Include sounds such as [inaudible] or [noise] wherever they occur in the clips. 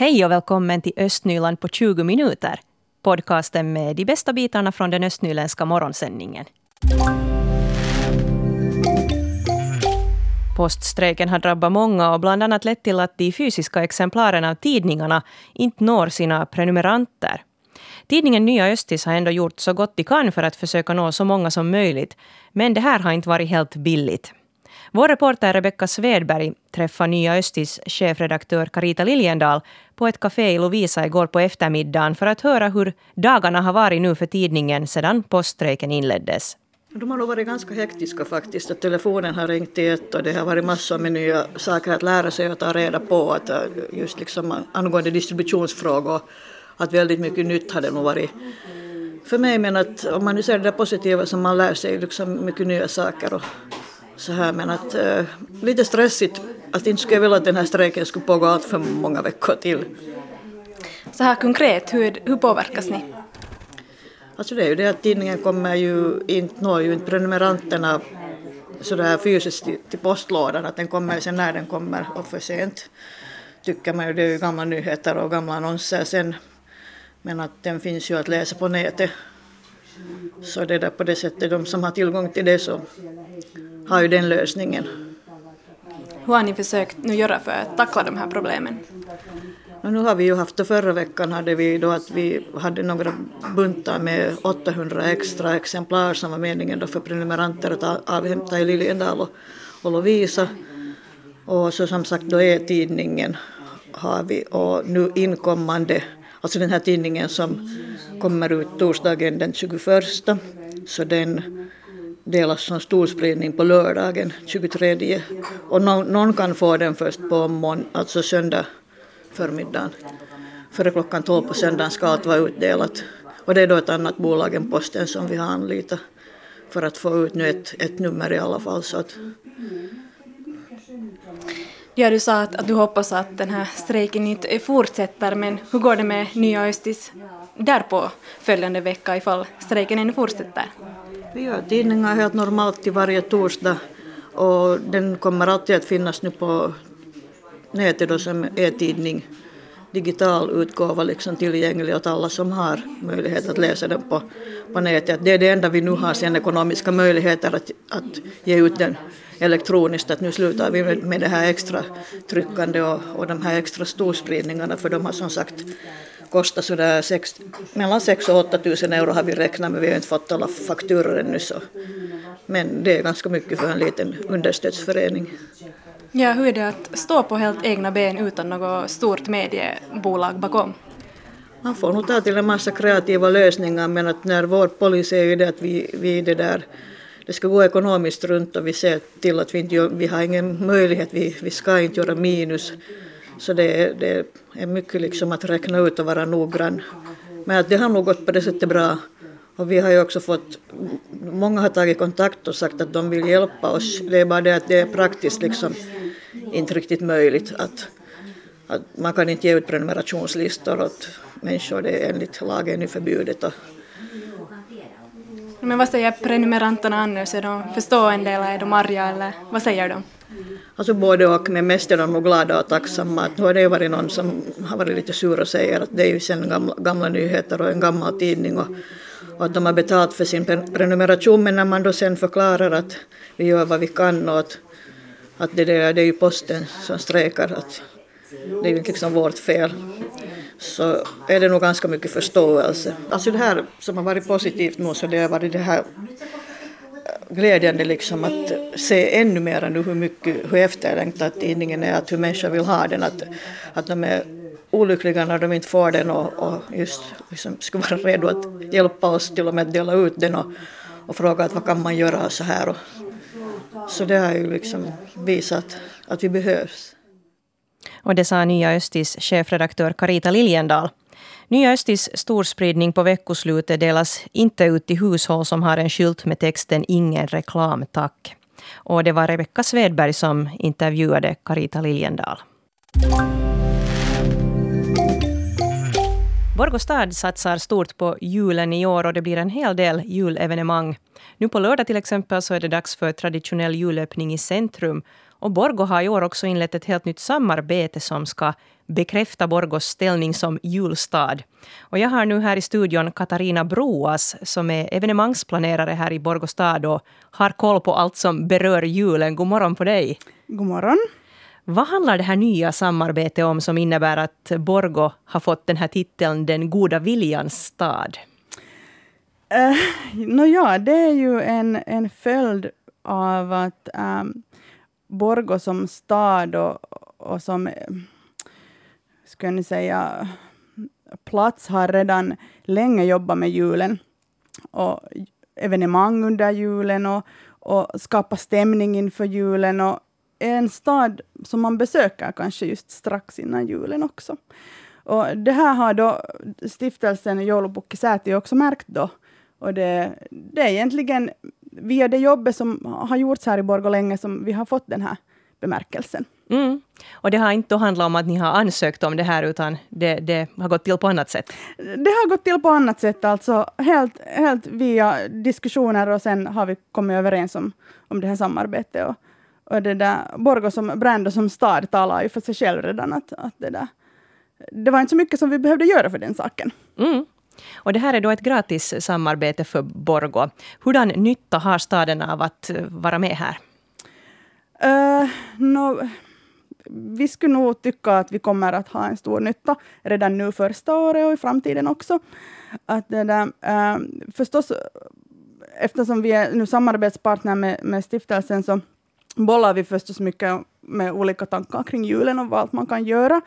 Hej och välkommen till Östnyland på 20 minuter. Podcasten med de bästa bitarna från den östnyländska morgonsändningen. Poststrejken har drabbat många och bland annat lett till att de fysiska exemplaren av tidningarna inte når sina prenumeranter. Tidningen Nya Östis har ändå gjort så gott de kan för att försöka nå så många som möjligt. Men det här har inte varit helt billigt. Vår reporter Rebecka Svedberg träffade Nya Östis chefredaktör Carita Liljendal på ett café i Lovisa igår på eftermiddagen för att höra hur dagarna har varit nu för tidningen sedan poststrejken inleddes. De har nog varit ganska hektiska faktiskt. Att telefonen har ringt i ett och det har varit massor med nya saker att lära sig och ta reda på. Att eh, just liksom eh, angående distributionsfrågor, att väldigt mycket nytt hade nog varit för mig. Men att om man nu ser det positiva som man lär sig, liksom mycket nya saker och så här. Men att äh, lite stressigt. Att inte skulle jag vilja att den här strejken skulle pågå allt för många veckor till. Så här konkret, hur, hur påverkas ni? Alltså det är ju det att tidningen kommer ju inte, når ju inte prenumeranterna sådär fysiskt till, till postlådan, att den kommer sen när den kommer och för sent. Tycker man ju, det är ju gamla nyheter och gamla annonser sen. Men att den finns ju att läsa på nätet. Så det där på det sättet, de som har tillgång till det så har ju den lösningen. Hur har ni försökt nu göra för att tackla de här problemen? Och nu har vi ju haft det förra veckan hade vi då att vi hade några buntar med 800 extra exemplar som var meningen då för prenumeranter att avhämta i Liljendal och, och Lovisa. Och så som sagt då är tidningen har vi och nu inkommande, alltså den här tidningen som kommer ut torsdagen den 21 så den delas som storspridning på lördagen 23 och någon, någon kan få den först på mån, alltså söndag förmiddagen. Före klockan 12 på söndagen ska allt vara utdelat. Och det är då ett annat bolag än Posten som vi har anlitat för att få ut nu ett, ett nummer i alla fall. Så att... Ja, du sa att, att du hoppas att den här strejken inte fortsätter, men hur går det med Nya Östis därpå följande vecka ifall strejken ännu fortsätter? Vi gör tidningar helt normalt till varje torsdag och den kommer alltid att finnas nu på nätet då som e-tidning, digital utgåva liksom tillgänglig åt alla som har möjlighet att läsa den på, på nätet. Det är det enda vi nu har sen ekonomiska möjligheter att, att ge ut den elektroniskt, att nu slutar vi med, med det här extra tryckande och, och de här extra storspridningarna för de har som sagt kostat sådär sex, mellan 6 och 8 tusen euro har vi räknat med, vi har inte fått alla fakturor ännu så. Men det är ganska mycket för en liten understödsförening. Ja, hur är det att stå på helt egna ben utan något stort mediebolag bakom? Man får nog ta till en massa kreativa lösningar men att när vår policy är ju det att vi, vi det där det ska gå ekonomiskt runt och vi ser till att vi inte vi har ingen möjlighet, vi, vi ska inte göra minus. Så det, det är mycket liksom att räkna ut och vara noggrann. Men att det har nog gått på det sättet bra. Och vi har ju också fått, många har tagit kontakt och sagt att de vill hjälpa oss. Det är bara det att det är praktiskt liksom inte riktigt möjligt att, att man kan inte ge ut prenumerationslistor åt människor, det är enligt lagen förbjudet. Och Men vad säger prenumeranterna annars? Är de förstående eller är de arga eller vad säger de? Alltså både och, men mest är de nog glada och tacksamma. Att nu har det varit någon som har varit lite sur och säger att det är ju sen gamla, gamla nyheter och en gammal tidning och, och att de har betalt för sin prenumeration men när man då sen förklarar att vi gör vad vi kan och att att det, där, det är ju posten som strejkar, att det är ju inte liksom vårt fel. Så är det nog ganska mycket förståelse. Alltså det här som har varit positivt nu så det har varit det här glädjande liksom att se ännu mer nu hur mycket, hur efterlängtad tidningen är, att hur människor vill ha den, att, att de är olyckliga när de inte får den och, och just liksom skulle vara redo att hjälpa oss till och med att dela ut den och, och fråga att vad kan man göra så här och så det har ju liksom visat att vi behövs. Och det sa Nya Östis chefredaktör Carita Liljendal. Nya Östis storspridning på veckoslutet delas inte ut till hushåll som har en skylt med texten ”Ingen reklam, tack”. Och det var Rebecka Svedberg som intervjuade Carita Liljendal. Borgå stad satsar stort på julen i år och det blir en hel del julevenemang. Nu på lördag till exempel så är det dags för traditionell julöppning i centrum och Borgo har i år också inlett ett helt nytt samarbete som ska bekräfta Borgos ställning som julstad. Och jag har nu här i studion Katarina Broas som är evenemangsplanerare här i Borgå stad och har koll på allt som berör julen. God morgon på dig! God morgon! Vad handlar det här nya samarbetet om som innebär att Borgo har fått den här titeln Den goda viljans stad? Uh, no ja, det är ju en, en följd av att um, Borgo som stad och, och som, eh, skulle ni säga, plats har redan länge jobbat med julen och evenemang under julen och, och skapa stämning inför julen och en stad som man besöker kanske just strax innan julen också. Och det här har då stiftelsen Joulupukki också märkt då. Och det, det är egentligen via det jobbet som har gjorts här i Borgå länge som vi har fått den här bemärkelsen. Mm. Och det har inte handlat om att ni har ansökt om det här, utan det, det, har gått till på annat sätt? Det har gått till på annat sätt, alltså helt, helt via diskussioner och sen har vi kommit överens om, om det här samarbetet. Och, och det där, Borgå som brand och som stad talar ju för sig själv redan att, att det där, det var inte så mycket som vi behövde göra för den saken. Mm. Och det här är då ett gratis samarbete för Borgå. Hurdan nytta har staden av att vara med här? Eh, uh, no, vi skulle nog tycka att vi kommer att ha en stor nytta redan nu första året och i framtiden också. Att det där, uh, förstås, eftersom vi är nu samarbetspartner med, med stiftelsen så bollar vi förstås mycket med olika tankar kring julen och vad allt man kan göra.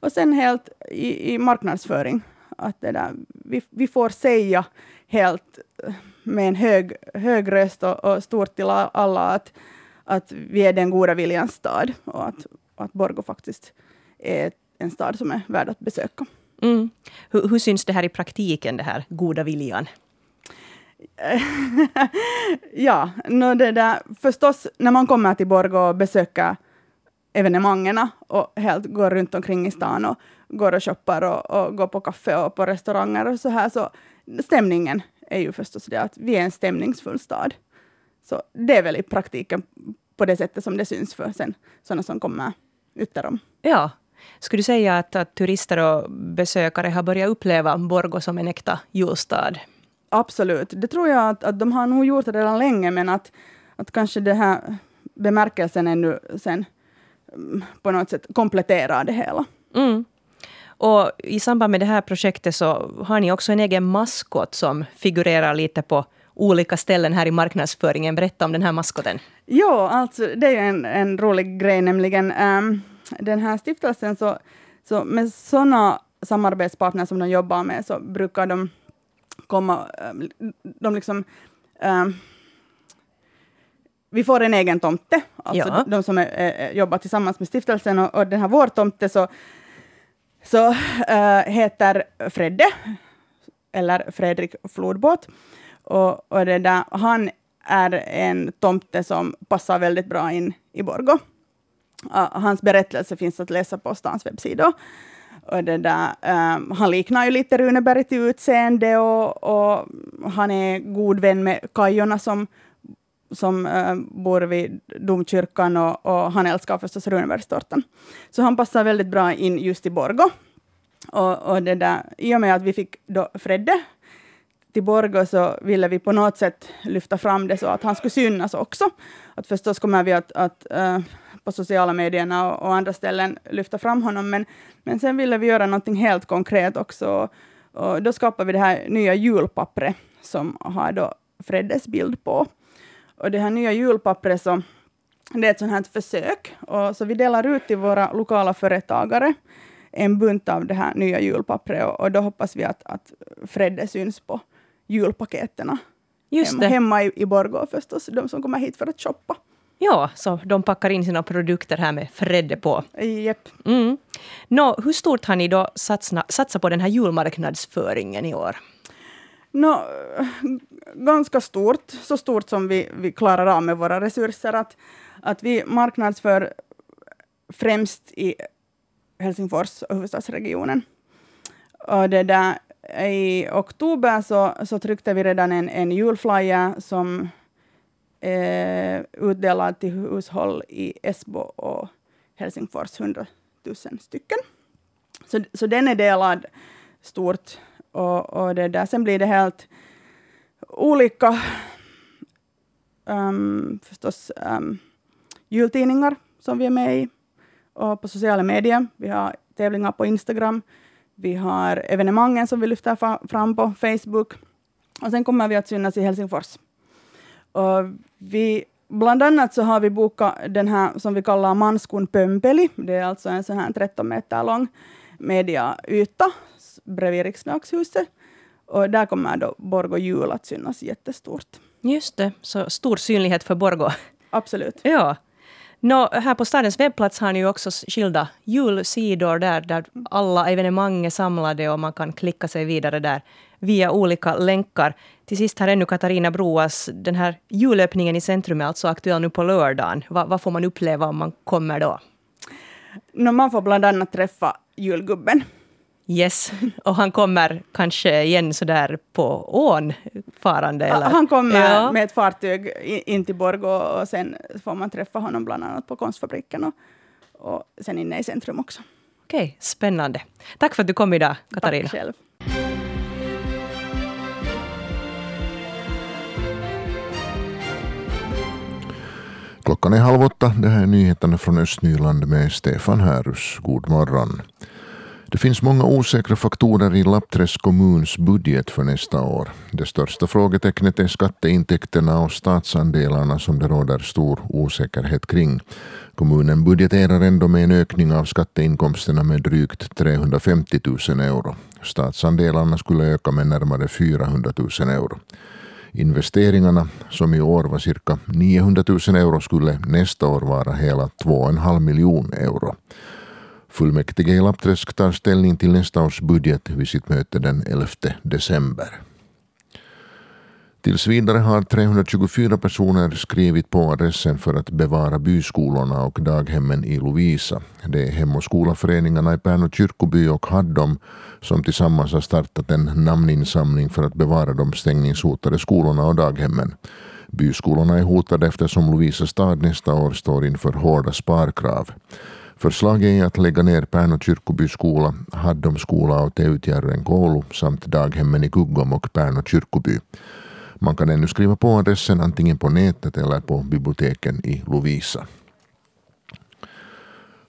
Och sen helt i, i marknadsföring. Att det där, vi, vi får säga helt med en hög, hög röst och, och stort till alla att, att vi är den goda viljans stad och att, att Borgå faktiskt är en stad som är värd att besöka. Mm. Hur, hur syns det här i praktiken, det här goda viljan? [laughs] ja, no det där, förstås när man kommer till Borgå och besöker evenemangen och helt går runt omkring i stan och går och shoppar och, och går på kaffe och på restauranger och så här, så stämningen är ju förstås det att vi är en stämningsfull stad. Så det är väl i praktiken på det sättet som det syns för sen sådana som kommer uterom. Ja. Skulle du säga att, att turister och besökare har börjat uppleva Borgå som en äkta julstad? Absolut. Det tror jag att, att de har nog gjort redan länge, men att, att kanske den här bemärkelsen ännu sen på något sätt kompletterar det hela. Mm. Och I samband med det här projektet så har ni också en egen maskot som figurerar lite på olika ställen här i marknadsföringen. Berätta om den här maskoten. Ja, alltså det är en, en rolig grej, nämligen um, den här stiftelsen, så, så med sådana samarbetspartner som de jobbar med, så brukar de komma, um, de liksom um, vi får en egen tomte, alltså ja. de som är, jobbar tillsammans med stiftelsen, och, och den här vår tomte så så äh, heter Fredde, eller Fredrik Flodbåt. Och, och det där, han är en tomte som passar väldigt bra in i Borgo. Uh, hans berättelse finns att läsa på stans webbsida. Och det där, um, han liknar ju lite Runeberg till utseende och, och han är god vän med Kajorna som, som äh, bor vid domkyrkan och, och han älskar förstås Runebergstårtan. Så han passar väldigt bra in just i Borgo. Och, och det där, I och med att vi fick då Fredde till Borgå så ville vi på något sätt lyfta fram det så att han skulle synas också. Att förstås kommer vi att, att äh, på sociala medierna och, och, andra ställen lyfta fram honom, men, men sen ville vi göra någonting helt konkret också. Och då skapade vi det här nya julpappret som har då Freddes bild på. Och det här nya julpappret så det är ett sånt här försök, och så vi delar ut till våra lokala företagare en bunt av det här nya julpappret och, och då hoppas vi att, att Fredde syns på julpaketerna. Just hemma, det. hemma i, i Borgå förstås, de som kommer hit för att shoppa. Ja, så de packar in sina produkter här med Fredde på. Yep. Mm. Nå, hur stort har ni då satsat satsa på den här julmarknadsföringen i år? No, ganska stort, så stort som vi, vi klarar av med våra resurser. Att, att vi marknadsför främst i Helsingfors och huvudstadsregionen. Och det där, I oktober så, så tryckte vi redan en, en julflyer som är utdelad till hushåll i Esbo och Helsingfors, 100 000 stycken. Så, så den är delad stort. Och, och det där. Sen blir det helt olika um, förstås um, jultidningar som vi är med i och på sociala medier. Vi har tävlingar på Instagram. Vi har evenemangen som vi lyfter fram på Facebook. Och sen kommer vi att synas i Helsingfors. Och vi, bland annat så har vi bokat den här som vi kallar Manskun Pömpeli. Det är alltså en sån här 13 meter lång mediayta bredvid Riksdagshuset. Och där kommer då Borgo jul att synas jättestort. Just det, så stor synlighet för Borgo. Absolut. [laughs] Ja. Nå, här på stadens webbplats har ni ju också skilda julsidor där, där alla evenemang är samlade och man kan klicka sig vidare där via olika länkar. Till sist här ännu Katarina Broas, den här julöppningen i centrum är alltså aktuell nu på lördagen. Va, vad får man uppleva om man kommer då? No, man får bland annat träffa julgubben. Yes, [laughs] och han kommer kanske igen sådär på ån farande? Eller? Han kommer ja. med ett fartyg in till Borgå och sen får man träffa honom bland annat på konstfabriken och, och sen inne i centrum också. Okej, spännande. Tack för att du kom idag, Katarina. Tack själv. Klockan är halv åtta. Det här är nyheterna från Östnyland med Stefan Härus. God morgon. Det finns många osäkra faktorer i Lappträsk kommuns budget för nästa år. Det största frågetecknet är skatteintäkterna och statsandelarna som det råder stor osäkerhet kring. Kommunen budgeterar ändå med en ökning av skatteinkomsterna med drygt 350 000 euro. Statsandelarna skulle öka med närmare 400 000 euro. Investeringarna, som i år var cirka 900 000 euro, skulle nästa år vara hela 2,5 miljoner euro. Fullmäktige i Lappträsk tar ställning till nästa års budget vid sitt möte den 11 december. Tills vidare har 324 personer skrivit på adressen för att bevara byskolorna och daghemmen i Lovisa. Det är Hem och skolaföreningarna i Pärnu kyrkoby och Haddom som tillsammans har startat en namninsamling för att bevara de stängningshotade skolorna och daghemmen. Byskolorna är hotade eftersom Lovisa stad nästa år står inför hårda sparkrav. Förslaget är att lägga ner Pärnå kyrkoby skola, Haddom skola och Teutjärven koulu samt daghemmen i Kuggom och Pärnå kyrkoby. Man kan ännu skriva på adressen antingen på nätet eller på biblioteken i Lovisa.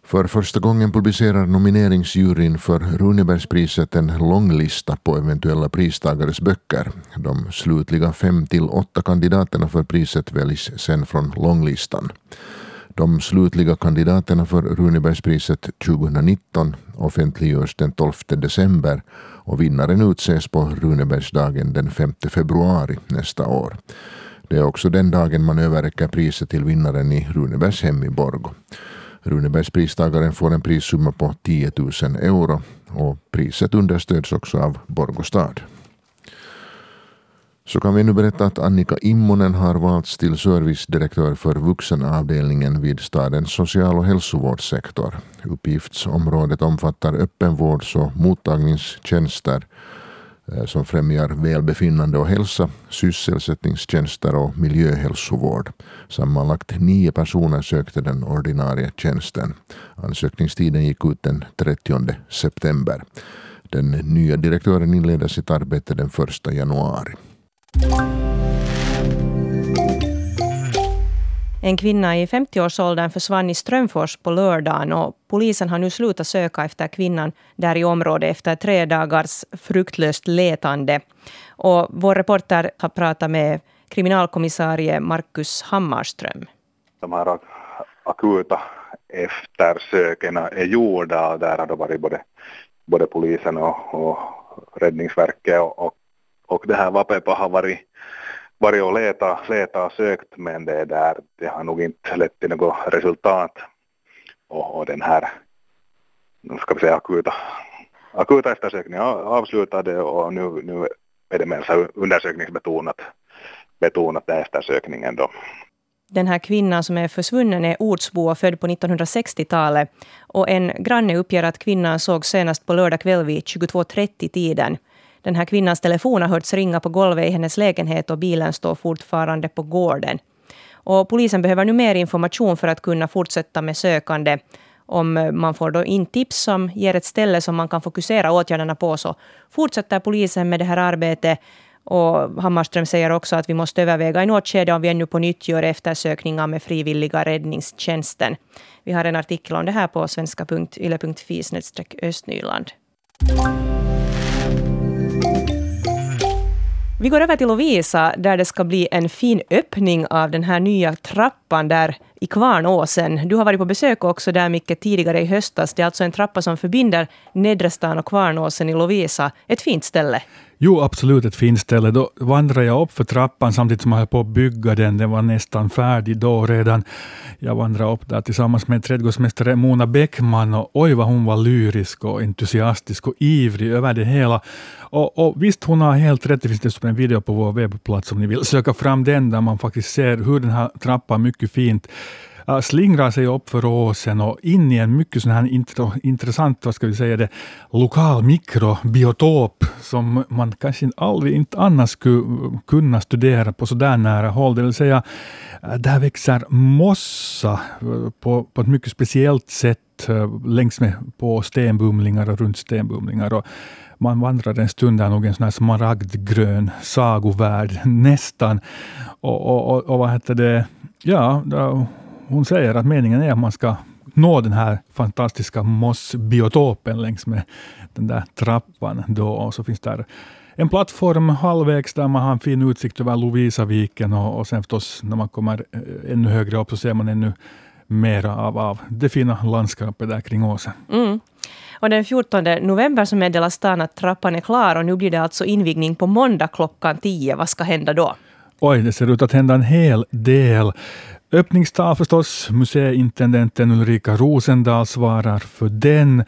För första gången publicerar nomineringsjuryn för Runebergspriset en lång lista på eventuella pristagares böcker. De slutliga fem till åtta kandidaterna för priset väljs sen från långlistan. De slutliga kandidaterna för Runebergspriset 2019 offentliggörs den 12 december och vinnaren utses på Runebergsdagen den 5 februari nästa år. Det är också den dagen man överräcker priset till vinnaren i Runebergs hem i Borgo. Runebergspristagaren får en prissumma på 10 000 euro och priset understöds också av Borgå stad. Så kan vi nu berätta att Annika Immonen har valts till servicedirektör för vuxenavdelningen vid stadens social och hälsovårdssektor. Uppgiftsområdet omfattar öppenvårds och mottagningstjänster eh, som främjar välbefinnande och hälsa, sysselsättningstjänster och miljöhälsovård. Sammanlagt nio personer sökte den ordinarie tjänsten. Ansökningstiden gick ut den 30 september. Den nya direktören inleder sitt arbete den 1 januari. En kvinna i 50-årsåldern försvann i Strömfors på lördagen och polisen har nu slutat söka efter kvinnan där i området efter tre dagars fruktlöst letande. Och vår reporter har pratat med kriminalkommissarie Markus Hammarström. De här akuta eftersöken är gjorda och där har det varit både, både polisen och, och Räddningsverket och, och och det här Vapepa har varit, varit och leta, leta och sökt men det, där, det har nog inte lett till något resultat. Och, och den här, nu ska vi säga akuta, akuta eftersökningen avslutade och nu, nu är det mer så undersökningsbetonat betonat den eftersökningen då. Den här kvinnan som är försvunnen är ortsbo och född på 1960-talet. Och en granne uppger att kvinnan såg senast på lördag kväll vid 22.30-tiden. Den här kvinnans telefon har hörts ringa på golvet i hennes lägenhet och bilen står fortfarande på gården. Och polisen behöver nu mer information för att kunna fortsätta med sökande. Om man får då in tips som ger ett ställe som man kan fokusera åtgärderna på så fortsätter polisen med det här arbetet. Och Hammarström säger också att vi måste överväga i något skede om vi ännu på nytt gör eftersökningar med frivilliga räddningstjänsten. Vi har en artikel om det här på svenska.yle.fi östnyland. Vi går över till Lovisa där det ska bli en fin öppning av den här nya trappan där i Kvarnåsen. Du har varit på besök också där mycket tidigare i höstas. Det är alltså en trappa som förbinder Nedre stan och Kvarnåsen i Lovisa. Ett fint ställe. Jo, absolut ett fint ställe. Då vandrade jag upp för trappan samtidigt som jag höll på att bygga den. Den var nästan färdig då redan. Jag vandrade upp där tillsammans med trädgårdsmästare Mona Bäckman. Och oj, vad hon var lyrisk och entusiastisk och ivrig över det hela. Och, och visst, hon har helt rätt. Det finns dessutom en video på vår webbplats om ni vill söka fram den, där man faktiskt ser hur den här trappan mycket fint slingrar sig upp för åsen och in i en mycket sån här intressant, vad ska vi säga det, lokal mikrobiotop som man kanske aldrig inte annars skulle kunna studera på så där nära håll. Det vill säga, eh, där växer mossa eh, på, på ett mycket speciellt sätt eh, längs med på stenbumlingar och runt stenbumlingar. Och man vandrar en stund där, nog en sån här smaragdgrön sagovärld, [laughs] nästan. Och, och, och, och vad heter det? Ja, hon säger att meningen är att man ska nå den här fantastiska mossbiotopen längs med den där trappan. Då. Och så finns där en plattform halvvägs där man har en fin utsikt över Lovisaviken och, och sen förstås när man kommer eh, ännu högre upp så ser man ännu mera av, av det fina landskapet där kring åsen. Mm. Och den 14 november så meddelar stan att trappan är klar och nu blir det alltså invigning på måndag klockan 10. Vad ska hända då? Oj, det ser ut att hända en hel del. Öppningstal förstås. Museiintendenten Ulrika Rosendahl svarar för den.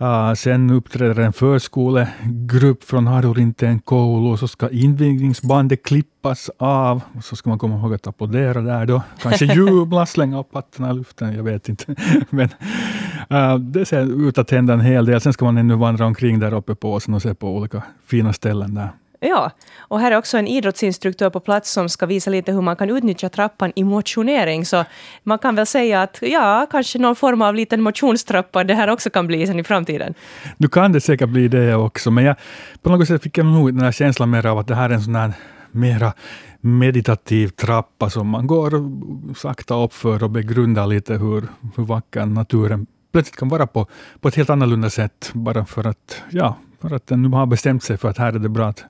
Uh, sen uppträder en förskolegrupp från Harurinten koulu och så ska invigningsbandet klippas av. Och så ska man komma ihåg att applådera där då. Kanske [laughs] jubla, slänga upp hattarna i luften, jag vet inte. [laughs] Men uh, det ser ut att hända en hel del. Sen ska man ännu vandra omkring där uppe på åsen och se på olika fina ställen där. Ja, och här är också en idrottsinstruktör på plats som ska visa lite hur man kan utnyttja trappan i motionering. Så man kan väl säga att ja, kanske någon form av liten motionstrappa det här också kan bli sen i framtiden. Nu kan det säkert bli det också, men jag, på något sätt fick jag nog den här känslan mer av att det här är en sån här mera meditativ trappa som man går sakta uppför och begrundar lite hur, hur vacker naturen plötsligt kan vara på, på ett helt annorlunda sätt, bara för att, ja, för att den har bestämt sig för att här är det bra att,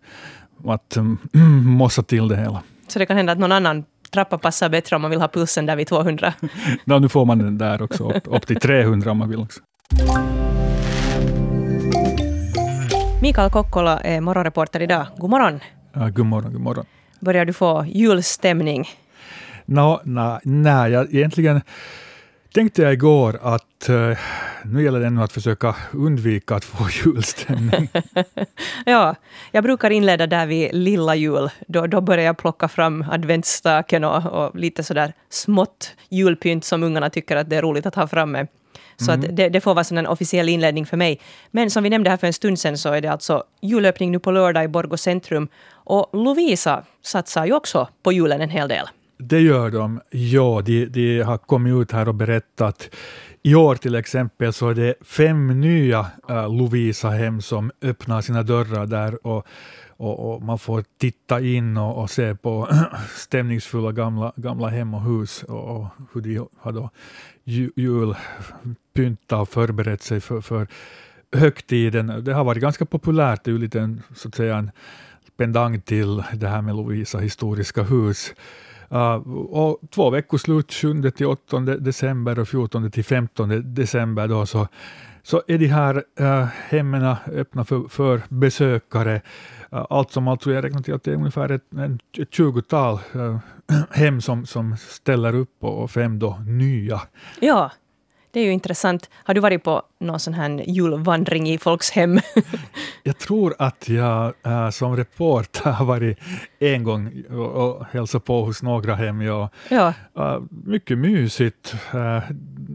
att um, [clears throat] mossa till det hela. Så det kan hända att någon annan trappa passar bättre om man vill ha pulsen där vid 200? [laughs] no, nu får man den där också, upp, upp till 300 om man vill också. Mikael Kokkola är morgonreporter idag. God morgon. Ja, god morgon, god morgon. Börjar du få julstämning? No, nej, nej, jag, egentligen tänkte jag igår att uh, nu gäller det nu att försöka undvika att få julstämning. [laughs] ja, jag brukar inleda där vid lilla jul. Då, då börjar jag plocka fram adventsstaken och, och lite sådär smått julpynt som ungarna tycker att det är roligt att ha framme. Så mm. att det, det, får vara en officiell inledning för mig. Men som vi nämnde här för en stund sedan så är det alltså julöppning nu på lördag i Borgå centrum. Och Lovisa satsar ju också på julen en hel del. Det gör de. Ja, de, de har kommit ut här och berättat. I år till exempel så är det fem nya eh, uh, Lovisa-hem som öppnar sina dörrar där och, och, och man får titta in och, och, se på [clears throat] stämningsfulla gamla, gamla hem och hus och, och hur de har då julpyntat och förberett sig för, för högtiden. Det har varit ganska populärt, det är ju lite en, så att säga, en pendang till det här med Lovisa historiska hus. Eh, och två veckoslut, 7 till 8 december och 14 till 15 december, då, så, så är de här eh, hemmen öppna för, för besökare. Eh, allt som allt jag räknar till att det är ungefär ett, ett 20-tal [clears throat] hem som, som ställer upp och fem då nya. Ja, det är ju intressant. Har du varit på någon sån här julvandring i folks hem? [laughs] jag tror att jag äh, som reporter har varit en gång och, och hälsat på hos några hem. Ja. ja. Äh, mycket mysigt. Äh,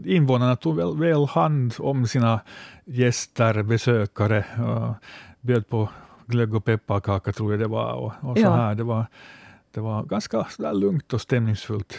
invånarna tog väl, väl hand om sina gäster, besökare. Äh, bjöd på glögg och pepparkaka tror jag det var. Och, och så ja. här. Det var det var ganska lugnt och stämningsfullt.